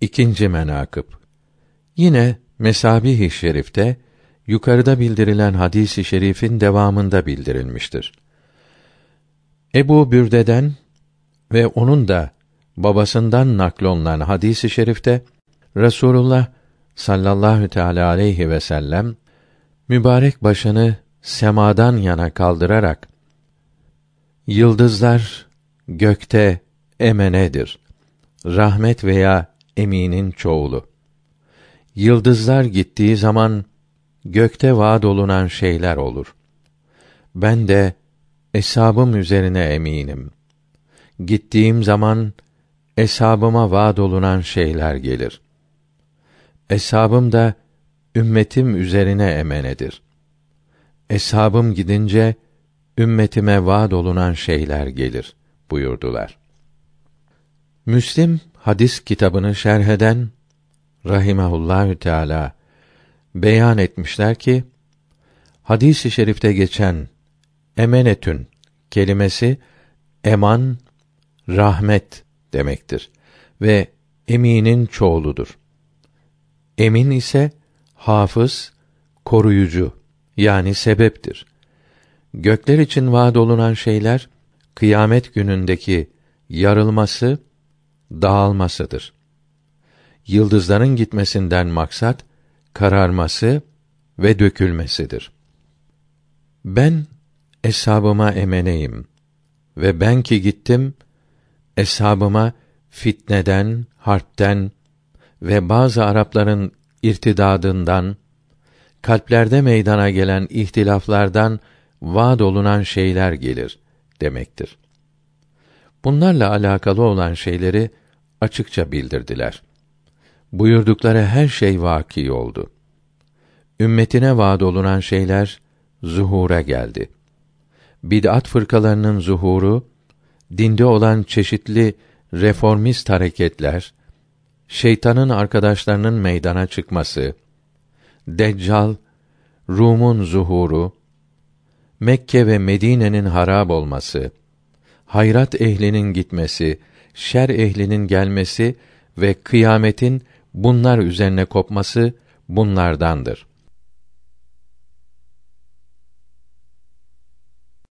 İkinci menakıb Yine Mesabih-i Şerif'te yukarıda bildirilen hadisi i şerifin devamında bildirilmiştir. Ebu Bürde'den ve onun da babasından naklolunan hadisi i şerifte Resulullah sallallahu teala aleyhi ve sellem mübarek başını semadan yana kaldırarak yıldızlar gökte emenedir. Rahmet veya eminin çoğulu. Yıldızlar gittiği zaman gökte vaad olunan şeyler olur. Ben de eshabım üzerine eminim. Gittiğim zaman eshabıma vaad olunan şeyler gelir. Eshabım da ümmetim üzerine emenedir. Eshabım gidince ümmetime vaad olunan şeyler gelir buyurdular. Müslim hadis kitabını şerh eden rahimehullahü teala beyan etmişler ki hadis-i şerifte geçen emenetün kelimesi eman rahmet demektir ve eminin çoğuludur. Emin ise hafız, koruyucu yani sebeptir. Gökler için vaad olunan şeyler kıyamet günündeki yarılması, dağılmasıdır. Yıldızların gitmesinden maksat kararması ve dökülmesidir. Ben eshabıma emeneyim ve ben ki gittim eshabıma fitneden, harpten ve bazı Arapların irtidadından, kalplerde meydana gelen ihtilaflardan vaad olunan şeyler gelir demektir. Bunlarla alakalı olan şeyleri açıkça bildirdiler. Buyurdukları her şey vaki oldu. Ümmetine vaad olunan şeyler zuhura geldi. Bid'at fırkalarının zuhuru, dinde olan çeşitli reformist hareketler, şeytanın arkadaşlarının meydana çıkması, Deccal, Rum'un zuhuru, Mekke ve Medine'nin harab olması, hayrat ehlinin gitmesi, şer ehlinin gelmesi ve kıyametin bunlar üzerine kopması bunlardandır.